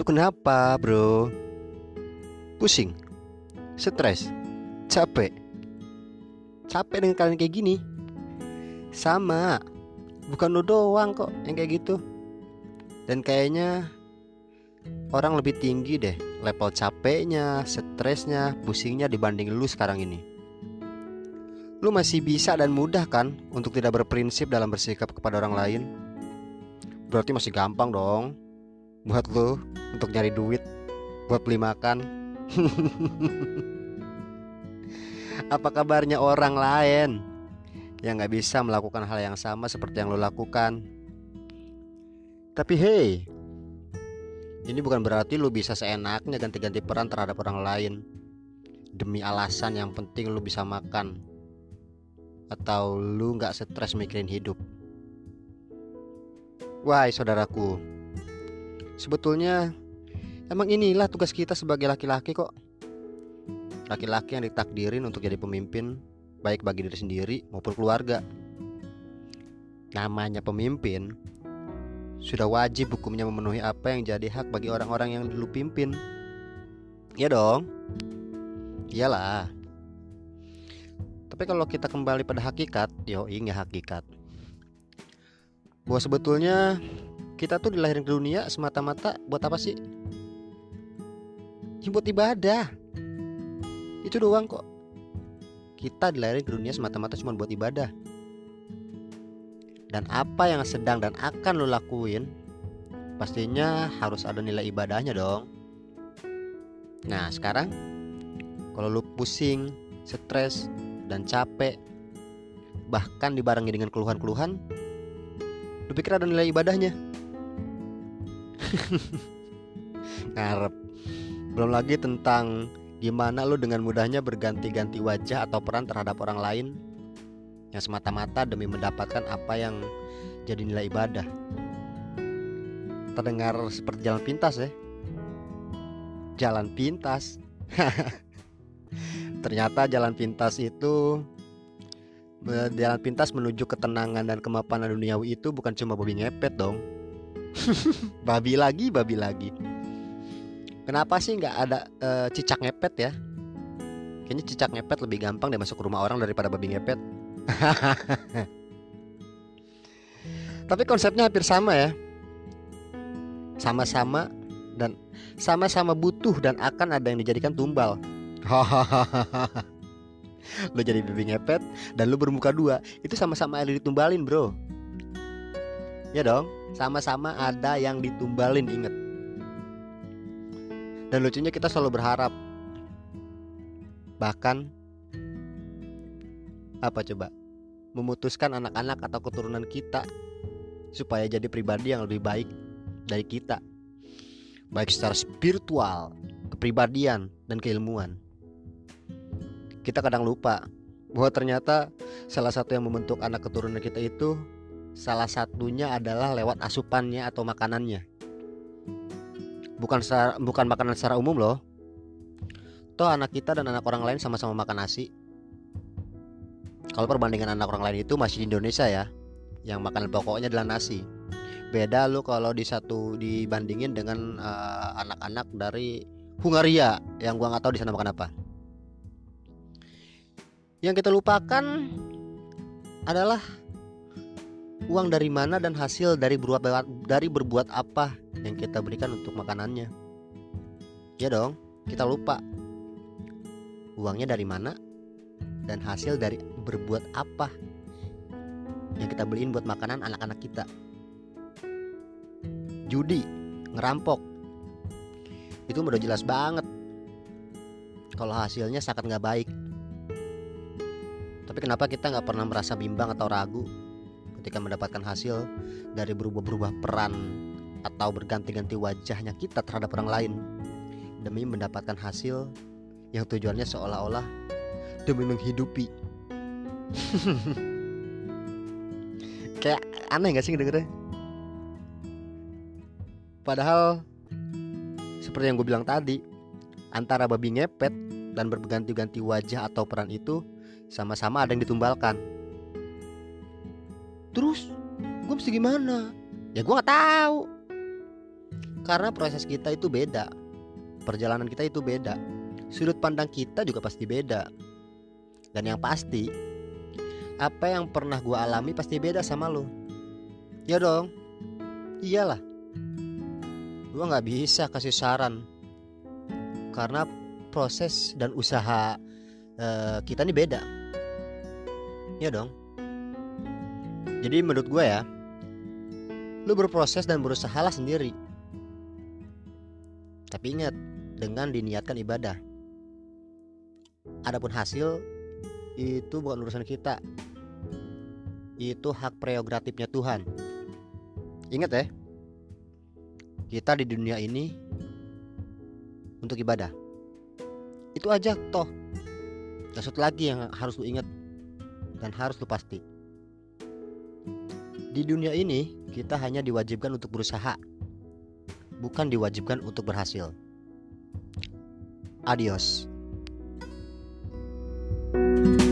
Lu kenapa bro? Pusing? Stres? Capek? Capek dengan kalian kayak gini? Sama Bukan lu doang kok yang kayak gitu Dan kayaknya Orang lebih tinggi deh Level capeknya, stresnya, pusingnya dibanding lu sekarang ini Lu masih bisa dan mudah kan Untuk tidak berprinsip dalam bersikap kepada orang lain Berarti masih gampang dong Buat lu untuk nyari duit Buat beli makan. Apa kabarnya orang lain Yang gak bisa melakukan hal yang sama seperti yang lu lakukan? Tapi hey Ini bukan berarti lu bisa seenaknya ganti-ganti peran terhadap orang lain. Demi alasan yang penting lu bisa makan. Atau lu nggak stres mikirin hidup? Wahai saudaraku, sebetulnya emang inilah tugas kita sebagai laki-laki kok. Laki-laki yang ditakdirin untuk jadi pemimpin baik bagi diri sendiri maupun keluarga. Namanya pemimpin sudah wajib hukumnya memenuhi apa yang jadi hak bagi orang-orang yang dulu pimpin. Ya dong. Iyalah. Tapi kalau kita kembali pada hakikat, yo ini hakikat. Bahwa sebetulnya kita tuh dilahirin ke dunia semata-mata buat apa sih? Ya buat ibadah. Itu doang kok. Kita dilahirin ke dunia semata-mata cuma buat ibadah. Dan apa yang sedang dan akan lo lakuin pastinya harus ada nilai ibadahnya dong. Nah, sekarang kalau lu pusing, stres, dan capek bahkan dibarengi dengan keluhan-keluhan lu pikir ada nilai ibadahnya ngarep. Belum lagi tentang gimana lu dengan mudahnya berganti-ganti wajah atau peran terhadap orang lain. Yang semata-mata demi mendapatkan apa yang jadi nilai ibadah. Terdengar seperti jalan pintas ya? Jalan pintas. Ternyata jalan pintas itu Jalan pintas menuju ketenangan dan kemapanan duniawi itu bukan cuma babi ngepet dong Babi lagi, babi lagi. Kenapa sih nggak ada uh, cicak ngepet ya? Kayaknya cicak ngepet lebih gampang deh masuk ke rumah orang daripada babi ngepet. Tapi konsepnya hampir sama ya. Sama-sama dan sama-sama butuh dan akan ada yang dijadikan tumbal. Lo jadi babi ngepet dan lo bermuka dua. Itu sama-sama ada ditumbalin bro. Ya dong sama-sama ada yang ditumbalin inget dan lucunya kita selalu berharap. Bahkan apa coba? Memutuskan anak-anak atau keturunan kita supaya jadi pribadi yang lebih baik dari kita. Baik secara spiritual kepribadian dan keilmuan. Kita kadang lupa bahwa ternyata salah satu yang membentuk anak keturunan kita itu salah satunya adalah lewat asupannya atau makanannya. Bukan secara, bukan makanan secara umum loh. Toh anak kita dan anak orang lain sama-sama makan nasi. Kalau perbandingan anak orang lain itu masih di Indonesia ya, yang makanan pokoknya adalah nasi. Beda lo kalau di satu dibandingin dengan eh, anak-anak uh, dari Hungaria yang gua nggak tahu di sana makan apa. Yang kita lupakan adalah uang dari mana dan hasil dari berbuat dari berbuat apa yang kita berikan untuk makanannya. Ya dong, kita lupa. Uangnya dari mana dan hasil dari berbuat apa yang kita beliin buat makanan anak-anak kita. Judi, ngerampok, itu udah jelas banget. Kalau hasilnya sangat nggak baik. Tapi kenapa kita nggak pernah merasa bimbang atau ragu ketika mendapatkan hasil dari berubah-berubah peran atau berganti-ganti wajahnya kita terhadap orang lain demi mendapatkan hasil yang tujuannya seolah-olah demi menghidupi. Kayak aneh gak sih dengernya? Padahal seperti yang gue bilang tadi, antara babi ngepet dan berganti-ganti wajah atau peran itu sama-sama ada yang ditumbalkan terus gue mesti gimana ya gue nggak tahu Karena proses kita itu beda. Perjalanan kita itu beda. Sudut pandang kita juga pasti beda. Dan yang pasti, apa yang pernah gue alami pasti beda sama lo. Ya dong. Iyalah. Gue nggak bisa kasih saran karena proses dan usaha uh, kita ini beda. Ya dong. Jadi menurut gue ya, lu berproses dan berusaha lah sendiri. Tapi ingat, dengan diniatkan ibadah. Adapun hasil itu bukan urusan kita. Itu hak prerogatifnya Tuhan. Ingat ya, kita di dunia ini untuk ibadah. Itu aja toh. Dan lagi yang harus lu ingat dan harus lu pasti. Di dunia ini kita hanya diwajibkan untuk berusaha, bukan diwajibkan untuk berhasil. Adios. thank you